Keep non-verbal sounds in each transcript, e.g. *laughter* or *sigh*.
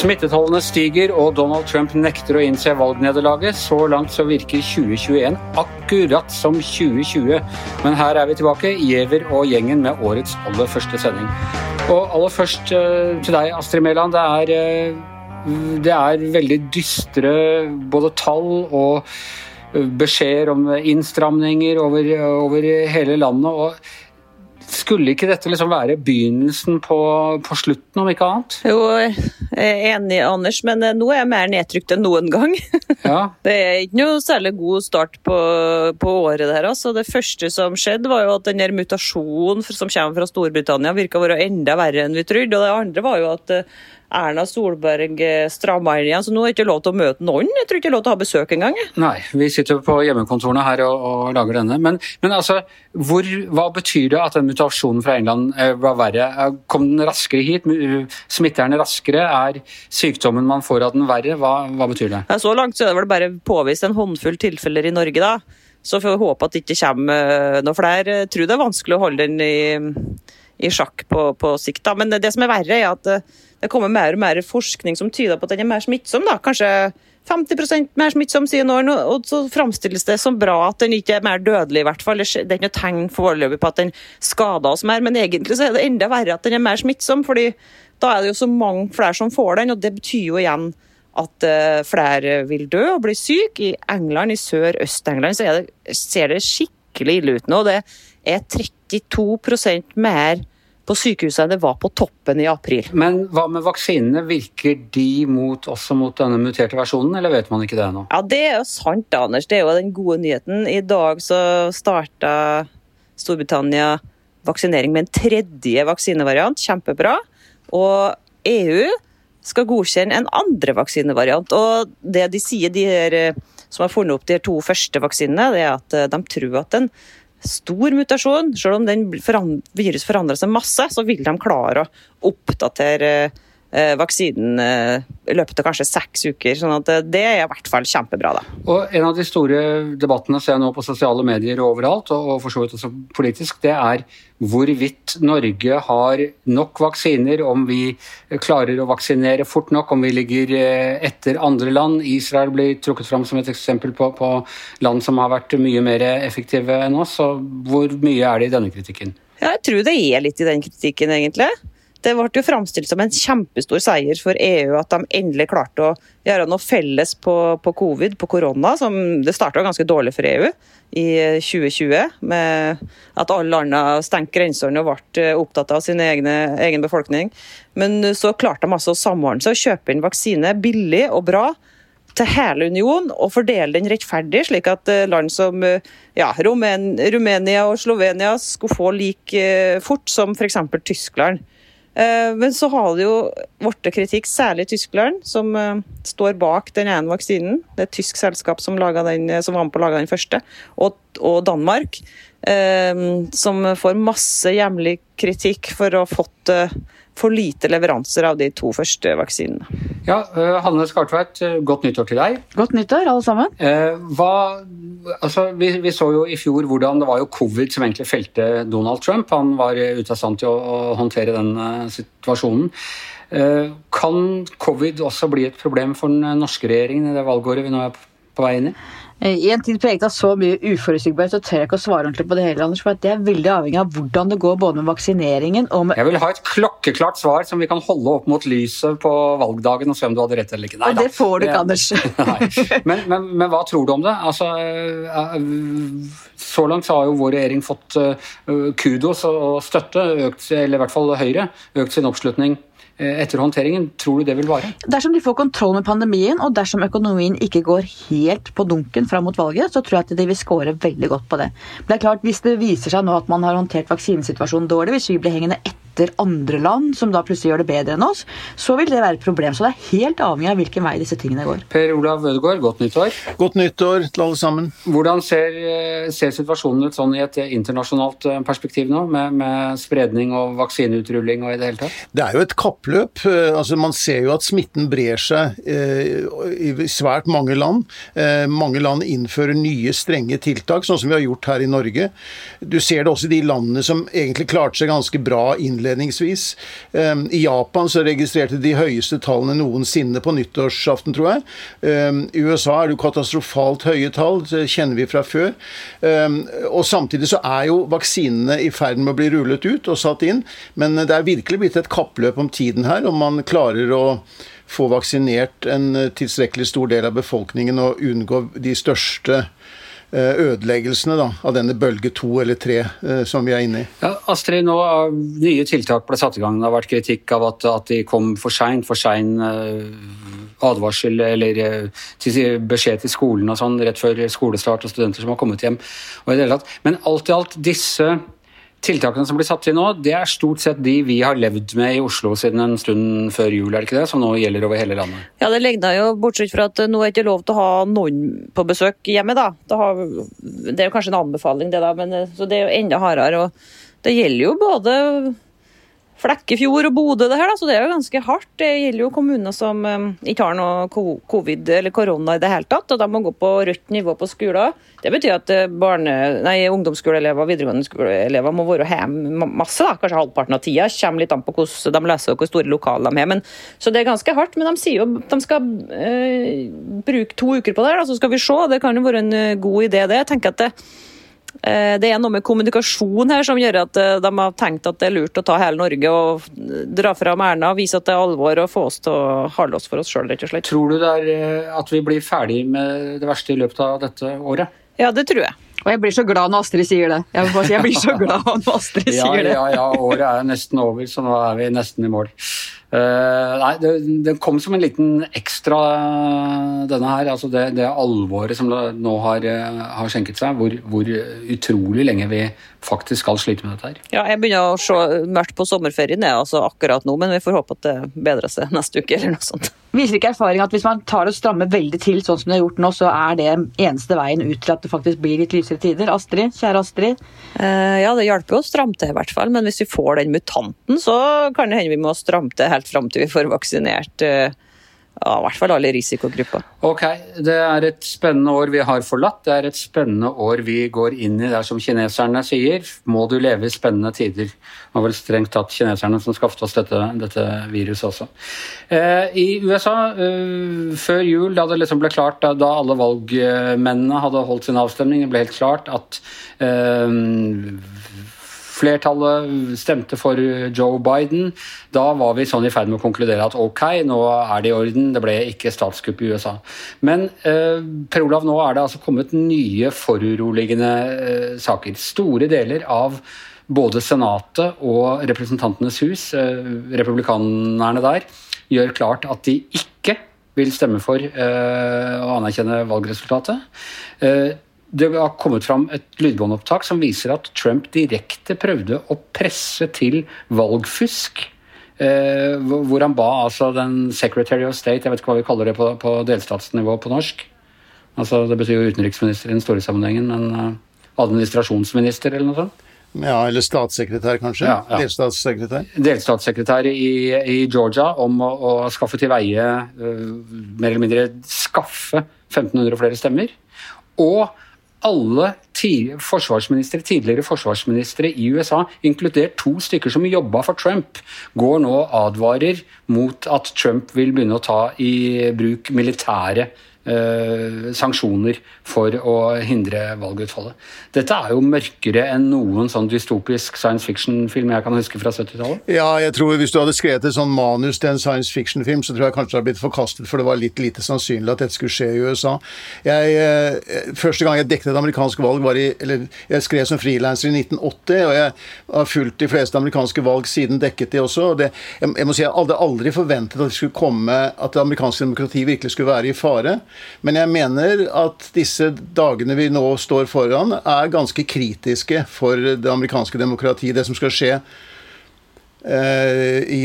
Smittetallene stiger, og Donald Trump nekter å innse valgnederlaget. Så langt så virker 2021 akkurat som 2020. Men her er vi tilbake, Giæver og gjengen med årets aller første sending. Og aller først eh, til deg, Astrid Mæland. Det eh, det er veldig dystre både tall og beskjeder om innstramninger over, over hele landet. og skulle ikke dette liksom være begynnelsen på, på, slutten, om ikke annet? Jo, jeg er enig, Anders, men nå er jeg mer nedtrykt enn noen gang. *laughs* Ja. Det er ikke noe særlig god start på, på året. der. Altså. Det første som skjedde, var jo at den mutasjonen som kommer fra Storbritannia, virka å være enda verre enn vi trodde. Og det andre var jo at Erna Solberg eh, stramma inn igjen, så nå er det ikke lov til å møte noen. Jeg tror ikke det er lov til å ha besøk engang. Nei, vi sitter på hjemmekontorene her og, og lager denne. Men, men altså, hvor, hva betyr det at den mutasjonen fra England eh, var verre? Eh, kom den raskere hit? Smitter den raskere? Er sykdommen man får av den verre? Hva, hva betyr det? Ja, så langt så er det vel bare påvist en håndfull tilfeller i Norge, da. Så får vi håpe at det ikke kommer noe flere. Jeg tror det er vanskelig å holde den i, i sjakk på, på sikt. Da. Men det som er verre, er at det kommer mer og mer forskning som tyder på at den er mer smittsom. da, Kanskje 50% mer smittsom, sier noen, og så framstilles det som bra at den ikke er mer dødelig, i hvert fall. Det er ikke noe tegn foreløpig på at den skader oss mer, men egentlig så er det enda verre at den er mer smittsom, fordi da er det jo så mange flere som får den, og det betyr jo igjen at uh, flere vil dø og bli syke. I England, i Sør-Øst-England, så det, ser det skikkelig ille ut nå. Det er 32% mer på sykehuset det var på toppen i april. Men hva med vaksinene? Virker de mot, også mot denne muterte versjonen, eller vet man ikke det ennå? Ja, Det er jo sant, Anders. Det er jo den gode nyheten. I dag så starta Storbritannia vaksinering med en tredje vaksinevariant. Kjempebra. Og EU skal godkjenne en andre vaksinevariant. Og det de sier, de her, eh, som har funnet opp de to første vaksinene, det er at eh, de tror at den stor mutasjon. Selv om den virus forandrer seg masse, så vil de klare å oppdatere eh, vaksinen eh, i løpet av kanskje seks uker. sånn at eh, Det er i hvert fall kjempebra. da. Og En av de store debattene ser jeg nå på sosiale medier og overalt, og for så vidt også politisk, det er hvorvidt Norge har nok vaksiner, om vi klarer å vaksinere fort nok, om vi ligger etter andre land. Israel blir trukket fram som et eksempel på, på land som har vært mye mer effektive enn oss. Så hvor mye er det i denne kritikken? Ja, jeg tror det er litt i den kritikken, egentlig. Det ble jo framstilt som en kjempestor seier for EU at de endelig klarte å gjøre noe felles på, på covid, på korona. som Det starta ganske dårlig for EU i 2020, med at alle landene stengte grensene og ble eh, opptatt av sin egne, egen befolkning. Men så klarte de altså å samordne seg og kjøpe inn vaksine billig og bra til hele unionen og fordele den rettferdig, slik at eh, land som ja, Rumen, Rumenia og Slovenia skulle få like fort som f.eks. Tyskland. Eh, men så har det jo blitt kritikk, særlig Tyskland, som eh, står bak den ene vaksinen. Det er et tysk selskap som, den, eh, som var med på å lage den første. Og, og Danmark, som får masse hjemlig kritikk for å ha fått for lite leveranser av de to første vaksinene. Ja, Hanne Skartveit, godt nyttår til deg. Godt nyttår, alle sammen. Hva, altså, vi, vi, så jo i fjor hvordan det var jo covid som egentlig felte Donald Trump. Han var ute av stand til å, å håndtere den situasjonen. Kan covid også bli et problem for den norske regjeringen i det valgåret vi nå er på vei inn i? Eh, I en tid preget av så mye uforutsigbarhet, så tør jeg ikke å svare ordentlig på det hele. Anders, for Det er veldig avhengig av hvordan det går både med vaksineringen og med Jeg vil ha et klokkeklart svar som vi kan holde opp mot lyset på valgdagen og se om du hadde rett eller ikke. Nei, og det får du ikke, Anders. *laughs* men, men, men, hva tror du om det? Altså, eh, så langt har jo vår regjering fått eh, kudos og støtte, økt, eller i hvert fall Høyre, økt sin oppslutning Eh, etter håndteringen. Tror du det vil vare? Dersom de får kontroll med pandemien, og dersom økonomien ikke går helt på dunken fram mot valget, så tror jeg at de vil score veldig godt på det. Men det er klart, Hvis det viser seg nå at man har håndtert vaksinesituasjonen dårlig, hvis vi blir hengende etter andre land som da plutselig gjør det bedre enn oss, så vil det være et problem. Så det er helt avhengig av hvilken vei disse tingene går. Per Olav Ødegaard, godt nyttår. Godt nyttår til alle sammen. Hvordan ser, eh, ser situasjonen ut sånn i et internasjonalt eh, perspektiv nå, med, med spredning og vaksineutrulling og i det hele tatt? Det er jo et kappløp kappløp. Eh, altså Man ser jo at smitten brer seg eh, i svært mange land. Eh, mange land innfører nye, strenge tiltak, sånn som vi har gjort her i Norge. Du ser det også i de landene som egentlig klarte seg ganske bra innledningsvis. I Japan så registrerte de høyeste tallene noensinne på nyttårsaften, tror jeg. I USA er det jo katastrofalt høye tall, det kjenner vi fra før. Og samtidig så er jo vaksinene i ferd med å bli rullet ut og satt inn. Men det er virkelig blitt et kappløp om tiden her, om man klarer å få vaksinert en tilstrekkelig stor del av befolkningen og unngå de største eh, ødeleggelsene da, av denne bølge to eller tre eh, som vi er inne i. Ja, Astrid, nå nye tiltak ble satt i gang. Det har vært kritikk av at, at de kom for seint. For sein advarsel eller til beskjed til skolen og sånn rett før skolestart og studenter som har kommet hjem. Og i det hele tatt. Men alt i alt, disse Tiltakene som blir satt inn nå, det er stort sett de vi har levd med i Oslo siden en stund før jul, er det ikke det? Som nå gjelder over hele landet? Ja, det ligner jo, bortsett fra at nå er det ikke lov til å ha noen på besøk hjemme, da. Har, det er jo kanskje en anbefaling, det da, men så det er jo enda hardere. og Det gjelder jo både Flekkefjord og Bodø, det her, da, så det er jo ganske hardt. Det gjelder jo kommuner som um, ikke har noe covid eller korona i det hele tatt, og de må gå på rødt nivå på skoler. Det betyr at eh, barne, nei, ungdomsskoleelever og videregående skoleelever må være hjemme masse, da, kanskje halvparten av tida. Kommer litt an på hvordan de leser og hvor store lokaler de har. Men, så det er ganske hardt. Men de sier jo de skal øh, bruke to uker på det, da, så skal vi se. Det kan jo være en eh, god idé, det. Jeg tenker at det, det er noe med kommunikasjon her som gjør at eh, de har tenkt at det er lurt å ta hele Norge og dra fram Erna, vise at det er alvor og få oss til å holde oss for oss sjøl, rett og slett. Tror du det er eh, at vi blir ferdig med det verste i løpet av dette året? Ja, det tror jeg. Og jeg blir så glad når Astrid sier det. Jeg, si, jeg blir så glad når Astrid sier det. ja, Ja, ja, året er nesten over, så nå er vi nesten i mål. Uh, nei, det, det, kom som en liten ekstra, denne her. altså Det, det alvoret som nå har, har skjenket seg. Hvor, hvor, utrolig lenge vi faktisk skal slite med dette her. Ja, jeg begynner å se mørkt på sommerferien jeg, altså akkurat nå, men vi får håpe at det bedrer seg neste uke eller noe sånt. Viser ikke erfaring at hvis man tar og strammer veldig til sånn som det har gjort nå, så er det eneste veien ut til at det faktisk blir litt lysere tider? Astrid, kjære Astrid? Uh, ja, det hjelper å stramme til i hvert fall, men hvis vi får den mutanten, så kan det hende vi må stramme til helt fram til vi får vaksinert uh, ja, i hvert fall alle risikogrupper. Ok, det er et spennende år vi har forlatt. Det er et spennende år vi går inn i. Det er som kineserne sier, må du leve i spennende tider. Det var vel strengt tatt kineserne som skaffet oss dette, dette viruset også. Eh, I USA, eh, før jul, da det liksom ble klart, da, da alle valgmennene hadde holdt sin avstemning, det ble helt klart at eh, Flertallet stemte for Joe Biden. Da var vi sånn i ferd med å konkludere at ok, nå er det i orden, det ble ikke statskupp i USA. Men eh, Per Olav, nå er det altså kommet nye foruroligende eh, saker. Store deler av både Senatet og Representantenes hus, eh, republikanerne der, gjør klart at de ikke vil stemme for eh, å anerkjenne valgresultatet. Eh, det har kommet fram et lydbåndopptak som viser at Trump direkte prøvde å presse til valgfusk. Eh, hvor han ba altså den Secretary of State, jeg vet ikke hva vi kaller det på, på delstatsnivå på norsk. Altså, det betyr jo utenriksminister i den store sammenhengen, men uh, administrasjonsminister eller noe sånt. Ja, eller statssekretær, kanskje. Ja, ja. Delstatssekretær. Delstatssekretær i, i, Georgia om å, å skaffe til veie, uh, mer eller mindre skaffe 1500 flere stemmer. Og alle forsvarsministre, tidligere forsvarsministre i USA, inkludert to stykker som jobba for Trump, går nå og advarer mot at Trump vil begynne å ta i bruk militære eh, sanksjoner for å hindre valgutfallet. Dette er jo mørkere enn noen sånn dystopisk science fiction-film jeg kan huske fra 70-tallet. Ja, jeg tror hvis du hadde skrevet et sånn manus til en science fiction-film, så tror jeg kanskje det hadde blitt forkastet, for det var litt lite sannsynlig at dette skulle skje i USA. Jeg, eh, første gang jeg dekket et amerikansk valg, var i Eller jeg skrev som frilanser i 1980, og jeg har fulgt de fleste amerikanske valg siden dekket de også. og det, jeg, jeg, må si jeg hadde aldri forventet at det skulle komme at det amerikanske demokratiet virkelig skulle være i fare. Men jeg mener at disse dagene vi nå står foran, er ganske kritiske for det amerikanske demokratiet. Det som skal skje eh, i,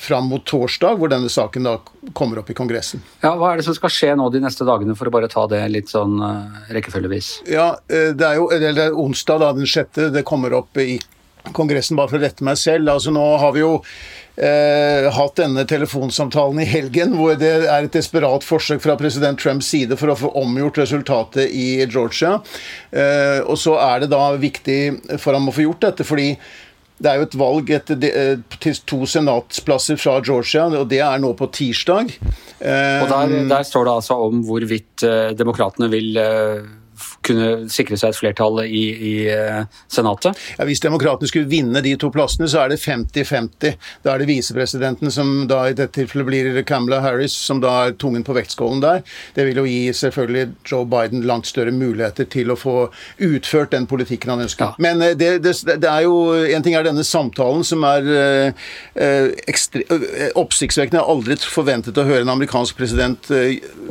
fram mot torsdag, hvor denne saken da kommer opp i Kongressen. Ja, Hva er det som skal skje nå de neste dagene, for å bare ta det litt sånn uh, rekkefølgevis? Ja, eh, Det er jo det er onsdag da, den sjette. Det kommer opp i Kongressen, bare for å rette meg selv. altså Nå har vi jo eh, hatt denne telefonsamtalen i helgen, hvor det er et desperat forsøk fra president Trumps side for å få omgjort resultatet i Georgia. Eh, og så er det da viktig for ham å få gjort dette, fordi det er jo et valg etter de, eh, til to senatsplasser fra Georgia, og det er nå på tirsdag. Eh, og der, der står det altså om hvorvidt eh, demokratene vil eh, kunne sikre seg et flertall i, i uh, Senatet? Ja, hvis demokratene skulle vinne de to plassene, så er det 50-50. Da er det visepresidenten som da i dette tilfellet blir Camela Harris, som da er tungen på vektskålen der. Det vil jo gi selvfølgelig Joe Biden langt større muligheter til å få utført den politikken han ønsker. Ja. Men uh, det, det, det, er jo En ting er denne samtalen, som er eh, ekstre, oppsiktsvekkende. Jeg har aldri forventet å høre en amerikansk president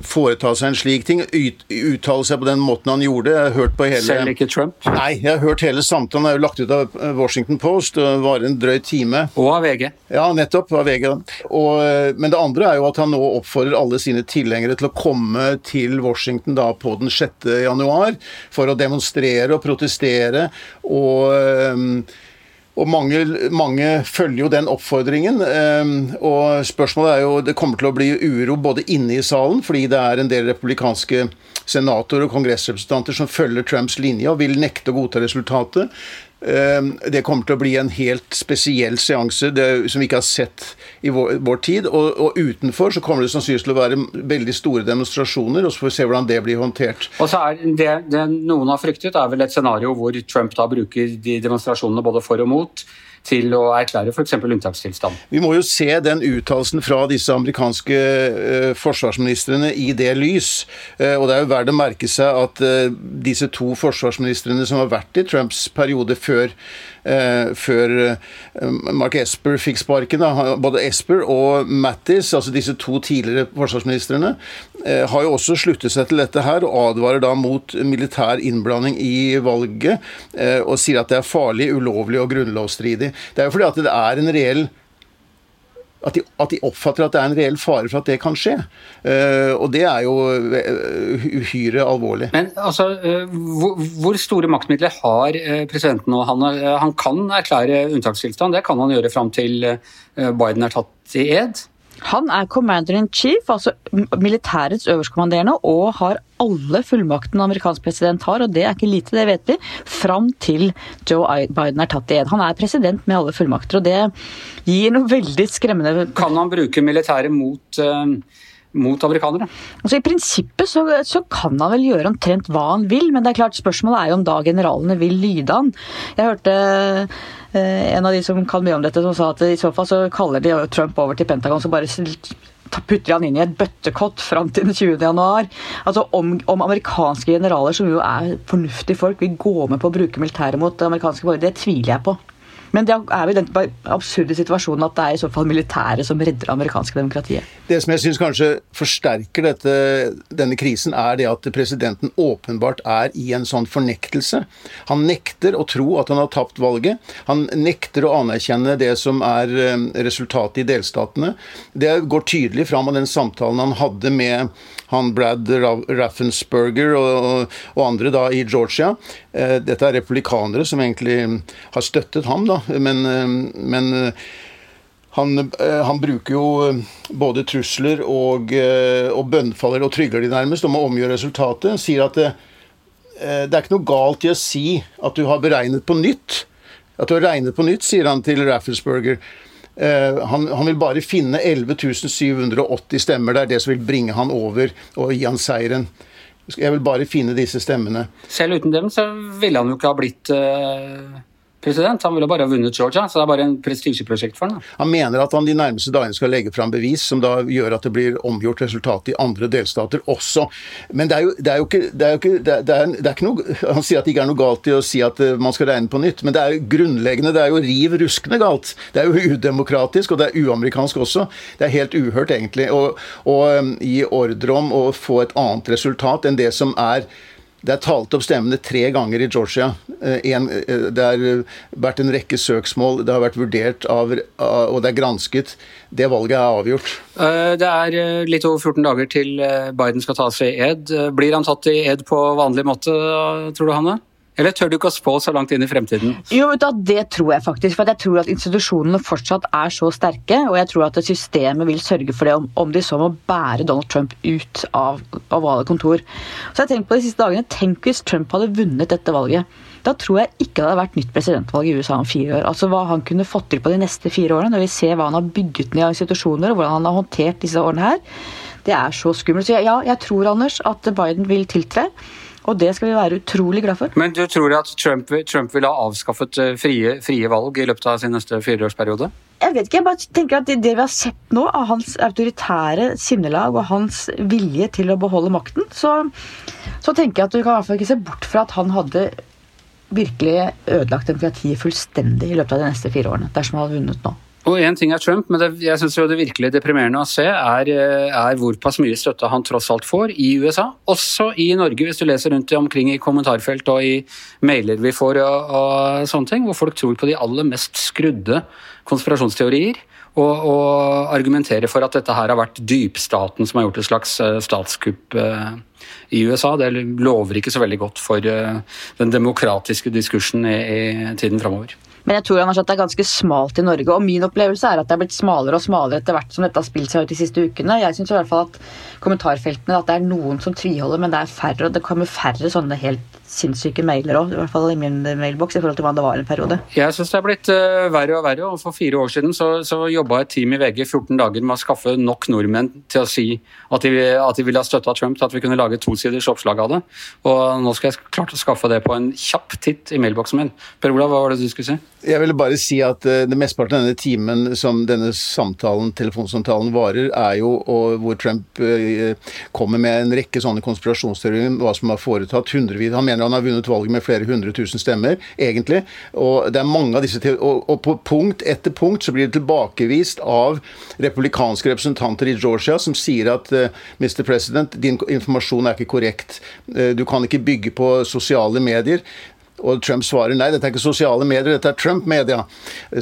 foreta seg en slik ting, ut, uttale seg på den måten han gjorde. Jeg har hørt på hele... Selv ikke Trump? Nei, jeg har hørt hele samtalen. Den er jo lagt ut av eh, Washington Post Det varer en drøy time. Og av VG. Ja, nettopp. Av VG. Og, eh, men det andre er jo at han nå oppfordrer alle sine tilhengere til å komme til Washington da på den 6. januar for å demonstrere og protestere. og eh, og mange, mange, følger jo den oppfordringen. Og spørsmålet er jo Det kommer til å bli uro både inne i salen, fordi det er en del republikanske senatorer og kongressrepresentanter som følger Trumps linje og vil nekte å godta resultatet. Ehm, det kommer til å bli en helt spesiell seanse som vi ikke har sett i vår, vår tid. Og, og, utenfor så kommer det sannsynligvis til å være veldig store demonstrasjoner, og så får vi se hvordan det blir håndtert. Og så er det, det noen har fryktet, er vel et scenario hvor Trump da bruker de demonstrasjonene både for og mot til å erklære f.eks. unntakstilstand. Vi må jo se den uttalelsen fra disse amerikanske uh, forsvarsministrene i det lys. Uh, og det er jo verdt å merke seg at uh, disse to forsvarsministrene som har vært i Trumps periode før før eh, Mark Esper fikk sparken. Da. Både Esper og Mattis, altså disse to tidligere forsvarsministrene, eh, har jo også sluttet seg til dette her og advarer da mot militær innblanding i valget, eh, og sier at det er farlig, ulovlig og grunnlovsstridig. Det er jo fordi at det er en reell at de, at de, oppfatter at det er en reell fare for at det kan skje. Uh, og det er jo uh, uhyre alvorlig. Men altså, uh, hvor, hvor, store maktmidler har presidenten nå? Han, han, kan erklære unntakstilstand, det kan han gjøre fram til Biden er tatt i ed? Han er commander in chief, altså militærets øverstkommanderende, og har alle fullmaktene amerikansk president har, og det er ikke lite, det vet vi, fram til Joe Biden er tatt i ed. Han er president med alle fullmakter, og det gir noe veldig skremmende Kan han bruke militæret mot uh mot amerikanere? Altså I prinsippet så, så, kan han vel gjøre omtrent hva han vil, men det er klart spørsmålet er jo om da generalene vil lyde han. Jeg hørte en av de som kan mye om dette, som sa at i så fall så kaller de Trump over til Pentagon, så bare putter han inn i et bøttekott fram til den 20. januar. Altså om, om, amerikanske generaler, som jo er fornuftige folk, vil gå med på å bruke militæret mot amerikanske borgere, det tviler jeg på. Men det er vel den absurde situasjonen at det er i så fall militæret som redder det amerikanske demokratiet. Det som jeg syns kanskje forsterker dette, denne krisen, er det at presidenten åpenbart er i en sånn fornektelse. Han nekter å tro at han har tapt valget. Han nekter å anerkjenne det som er eh, resultatet i delstatene. Det går tydelig fram av den samtalen han hadde med han Brad Raffensperger og, og, andre da i Georgia. Eh, dette er republikanere som egentlig har støttet ham, da, men, eh, men eh, han, han, bruker jo både trusler og, og bønnfaller og trygler de nærmest om å omgjøre resultatet. Sier at det, det er ikke noe galt i å si at du har beregnet på nytt. At du har regnet på nytt, sier han til Raffensperger. Eh, han, han, vil bare finne 11 780 stemmer. Det er det som vil bringe han over og gi han seieren. Jeg vil bare finne disse stemmene. Selv uten dem så ville han jo ikke ha blitt uh president. Han ville bare ha vunnet Georgia, så det er bare en prestisjeprosjekt for ham. Han mener at han de nærmeste dagene skal legge fram bevis som da gjør at det blir omgjort resultat i andre delstater også. Men det er jo, ikke, det er ikke, noe, Han sier at det ikke er noe galt i å si at eh, man skal regne på nytt, men det er jo grunnleggende, det er jo riv ruskende galt. Det er jo *laughs* udemokratisk, og det er uamerikansk også. Det er helt uhørt, egentlig, å gi ordre om å få et annet resultat enn det som er det er talt opp stemmene tre ganger i Georgia. Eh, en, eh, det har vært en rekke søksmål, det har vært vurdert av, og det er gransket. Det valget er avgjort. Eh, det er litt over 14 dager til Biden skal ta seg i ed. Blir han tatt i ed på vanlig måte, tror du, Hanne? Eller tør du ikke å spå så langt inn i fremtiden? Jo, da, Det tror jeg faktisk. For jeg tror at institusjonene fortsatt er så sterke. Og jeg tror at systemet vil sørge for det, om, om de så må bære Donald Trump ut av ovale kontor. Så jeg har tenkt på de siste dagene, Tenk hvis Trump hadde vunnet dette valget. Da tror jeg ikke det hadde vært nytt presidentvalg i USA om fire år. Altså Hva han kunne fått til på de neste fire årene, når vi ser hva han har bygget ned av institusjoner, og hvordan han har håndtert disse årene her, det er så skummelt. Så ja, jeg tror, Anders, at Biden vil tiltre. Og det skal vi være utrolig glad for. Men du tror at Trump, Trump ville ha avskaffet eh, frie, frie, valg i løpet av sin neste fireårsperiode? Jeg vet ikke, jeg bare tenker at det, det vi har sett nå, av hans autoritære sinnelag og hans vilje til å beholde makten, så, så tenker jeg at du kan i hvert fall ikke se bort fra at han hadde virkelig ødelagt demokratiet fullstendig i løpet av de neste fire årene, dersom han hadde vunnet nå. Og Én ting er Trump, men det, jeg synes jo det virkelig deprimerende å se er, eh, er hvor pass mye støtte han tross alt får i USA. Også i Norge, hvis du leser rundt omkring i kommentarfelt og i mailer vi får og, og sånne ting, hvor folk tror på de aller mest skrudde konspirasjonsteorier. Og, og argumenterer for at dette her har vært dypstaten som har gjort et slags eh, statskupp eh, i USA. Det lover ikke så veldig godt for den demokratiske diskursen i, i tiden framover. Men jeg tror han har det er ganske smalt i Norge. Og min opplevelse er at det er blitt smalere og smalere etter hvert som dette har spilt seg ut de siste ukene. Jeg syns i hvert fall at kommentarfeltene at det er noen som tviholder, men det er færre, og det kommer færre sånne helt sinnssyke mailer òg, i hvert fall i min mailboks, i forhold til hva det var en periode. Jeg syns det er blitt uh, verre og verre. og For fire år siden så, så jobba et team i VG 14 dager med å skaffe nok nordmenn til å si at de, at de ville ha støtta Trump til at vi kunne lage tosiders oppslag av det. Og nå skal jeg klart å skaffe det på en kjapp titt i mailboksen min. Per Olav, hva var det du skulle si? Jeg ville bare si at uh, det mesteparten av denne timen som denne samtalen, telefonsamtalen varer, er jo hvor Trump uh, kommer med en rekke sånne konspirasjonsteorier om hva som har foretatt hundrevis Han mener han har vunnet valget med flere hundre tusen stemmer, egentlig. Og det er mange av disse og, og på punkt etter punkt så blir det tilbakevist av republikanske representanter i Georgia som sier at uh, Mr. President, din informasjon er ikke korrekt. Du kan ikke bygge på sosiale medier. Og Trump svarer nei, dette er ikke sosiale medier, dette er Trump-media,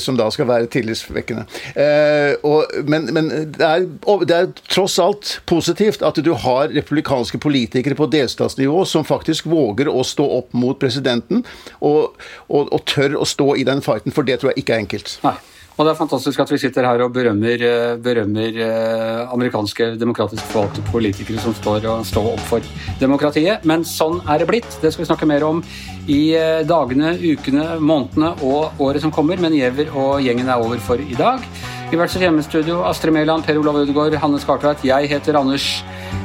som da skal være tillitsvekkende. Eh, og, men, men det, er, det, er, tross alt positivt at du har republikanske politikere på delstatsnivå som faktisk våger å stå opp mot presidenten, og, og, og tør å stå i den fighten, for det tror jeg ikke er enkelt. Nei. Og det er fantastisk at vi sitter her og berømmer, eh, berømmer eh, amerikanske demokratisk forvalgte politikere som står og står opp for demokratiet. Men sånn er det blitt. Det skal vi snakke mer om i eh, dagene, ukene, månedene og året som kommer. Men Giæver og gjengen er over for i dag. I hvert sitt hjemmestudio Astrid Mæland, Per Olav Ødegaard, Hanne Skartveit. Jeg heter Anders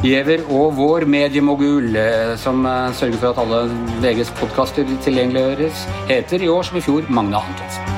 Giæver, og vår mediemogul, som sørger for at alle VGs podkaster tilgjengeliggjøres, heter i år som i fjor Magne Antonsen.